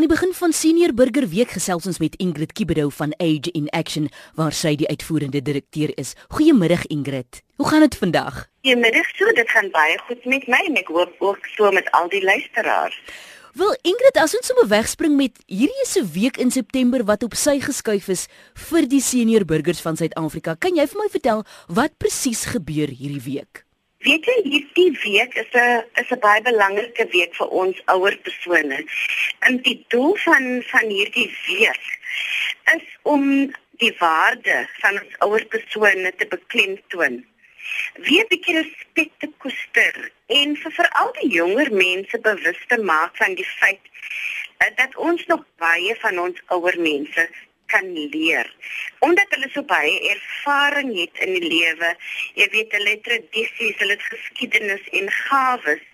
Aan die begin van Senior Burger Week gesels ons met Ingrid Kibedo van Age in Action waar sy die uitvoerende direkteur is. Goeiemiddag Ingrid. Hoe gaan dit vandag? Goeiemiddag. So, dit gaan baie goed met my en ek hoop ook so met al die luisteraars. Wel Ingrid, as ons sommer wegspring met hierdie is 'n week in September wat op sy geskuif is vir die senior burgers van Suid-Afrika. Kan jy vir my vertel wat presies gebeur hierdie week? Weet jy, hierdie week is 'n is 'n baie belangrike week vir ons ouer persone. En die doel van van hierdie week is om die waarde van ons ouer persone te beklemtoon. Wie 'n bietjie respek te koester en vir veral die jonger mense bewus te maak van die feit dat ons nog baie van ons ouer mense kan leer. Omdat hulle so baie ervaring het in die lewe, jy weet hulle tradisies, hulle geskiedenis en gawes,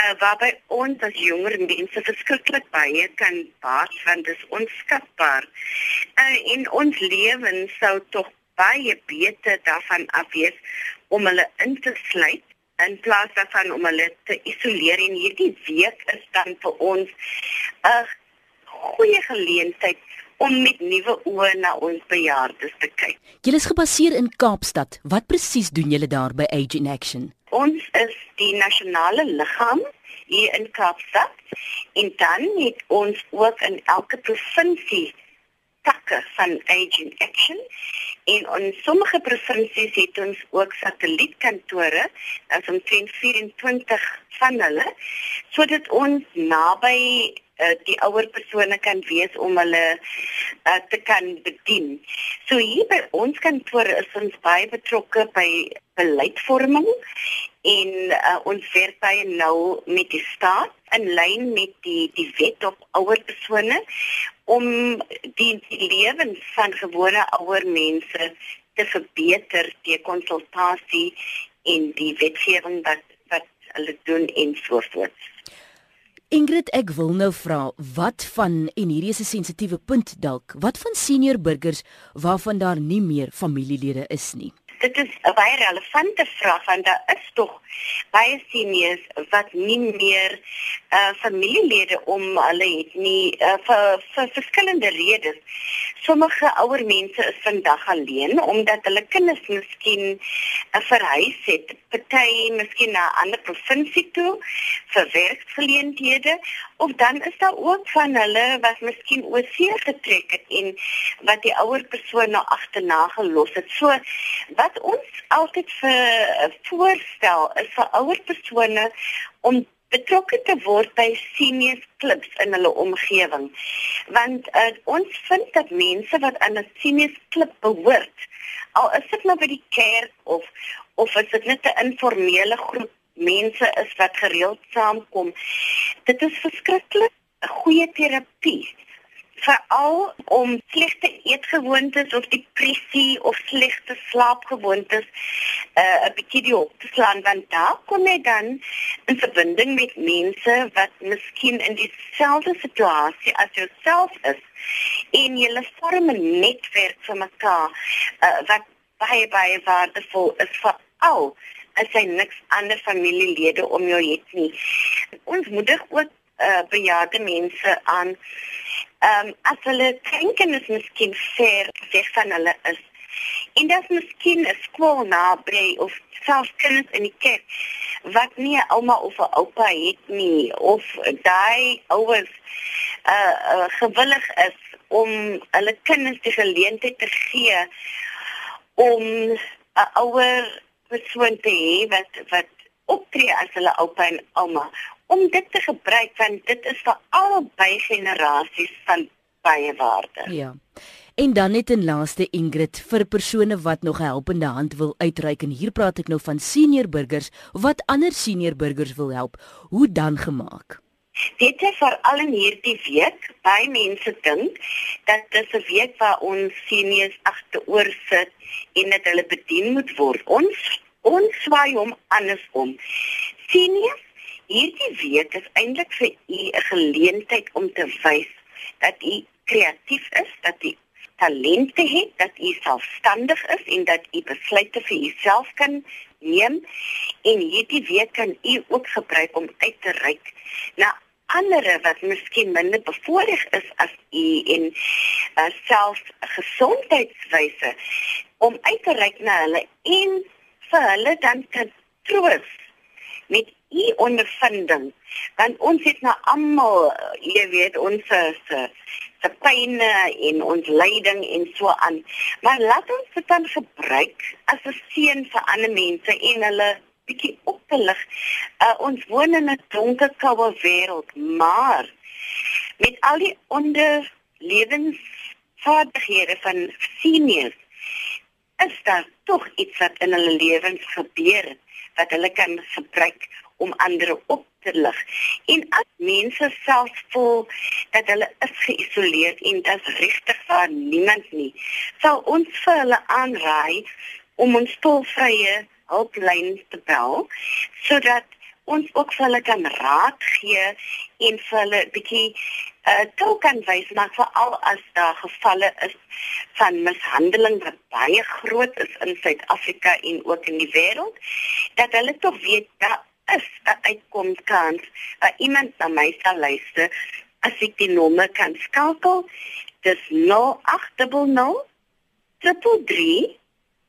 uh waarby ons as jonger mense verskriklik baie kan baat want dit is onskatbaar. Uh in ons lewens sou tog baie beter daarvan afwees om hulle in te sluit in plaas daarvan om hulle te isoleer en hierdie week is dan vir ons 'n goeie geleentheid om met nuwe oë na ons bejaardes te kyk. Julle is gebaseer in Kaapstad. Wat presies doen julle daar by Age in Action? Ons is die nasionale liggaam hier in Kaapstad en dan het ons ook in elke provinsie takke van Age in Action. En in sommige provinsies het ons ook satellietkantore, as omtrent 24 van hulle, sodat ons naby uh, die ouer persone kan wees om hulle uh, te kan bedien. So hier by ons kantoor is ons baie betrokke by beleidsvorming en uh, ons werk baie nou met die staat in lyn met die die wet op ouer persone om die, die lewens van gewone ouer mense te verbeter deur konsultasie en die wetgewing wat wat hulle doen en so voort. Ingrid, ek wil nou vra, wat van en hierdie is 'n sensitiewe punt dalk, wat van senior burgers waarvan daar nie meer familielede is nie? Dit is 'n baie relevante vraag want daar is tog baie seniors wat nie meer uh familielede om hulle het nie uh, vir vir verskillende redes. Sommige ouer mense is vandag alleen omdat hulle kinders miskien uh, verhuis het, party miskien na 'n ander provinsie toe vir werkgeleenthede of dan is daar ook van hulle wat miskien oorsee getrek het en wat die ouer persoon nou agterna gelos het. So wat ons altyd vir uh, voorstel is vir ouer persone om betrokke te word by senior klubs in hulle omgewing. Want uh, ons vind dat mense wat aan 'n senior klub behoort, al is dit nou by die kerk of of is dit net 'n informele groep mense is wat gereeld saamkom, dit is verskriklik 'n goeie terapie veral om slegte eetgewoontes of depressie of slegte slaapgewoontes uh, 'n bietjie die op te slaan want daar kom jy dan in verbinding met mense wat miskien in dieselfde situasie as jouself is en jy vorm 'n netwerk vir mekaar uh, wat baie baie waardevol is vir al as jy niks ander familielede om jou het nie. Ons moedig ook uh, bejaarde mense aan ehm um, as hulle denken is miskien ver weg van hulle is. En dit is miskien 'n skool naby of selfs kinders in die kerk wat nie 'n ouma of 'n oupa het nie of daai ouers uh, uh gewillig is om hulle kinders die geleentheid te gee om 'n ouer persoon te hê wat wat optree as hulle oupa en ouma om dit te gebruik want dit is vir albei generasies van baie waarde. Ja. En dan net 'n laaste Ingrid vir persone wat nog 'n helpende hand wil uitreik en hier praat ek nou van senior burgers wat ander senior burgers wil help. Hoe dan gemaak? Dit is veral in hierdie week baie mense dink dat dit 'n week waar ons seniors agteroor sit en dat hulle bedien moet word. Ons ons swaai hom andersom. Seniors Hierdie week is eintlik vir u 'n geleentheid om te wys dat u kreatief is, dat u talente het, dat u selfstandig is en dat u besluite vir uself kan neem. En hierdie week kan u ook gebruik om uit te reik na ander wat miskien minder bevoordeel is as u en uh, self gesondheidswyse om uit te reik na hulle en vir hulle dan te troos met u ondervinding want ons het nou almal jy weet ons se se pyne en ons lyding en so aan. Maar laat ons dit dan gebruik as 'n seën vir ander mense en hulle bietjie op te lig. Uh, ons woon in 'n donker koue wêreld maar met al die onderlewensvaardighede van seniors is daar tog iets wat in hulle lewens gebeur wat hulle kan gebruik om ander op te lig. En as mense self voel dat hulle is geïsoleer en dit is regtig vir niemand nie, sal ons vir hulle aanraai om ons tolvrye hulplyn te bel sodat ons ook vir hulle kan raad gee en vir hulle 'n bietjie uh toe kan wys maar veral as daar gevalle is van mishandeling wat baie groot is in Suid-Afrika en ook in die wêreld dat hulle tog weet dat is 'n uitkomskans dat iemand na my sal luister as ek die nommer kan skakel. Dis 0800 333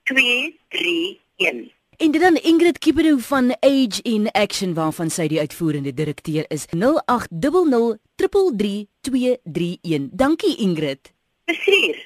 231 En dit dan Ingrid Kibero van Age in Action waarvan sy die uitvoerende direkteur is. 0800 333 231 Dankie Ingrid. Presies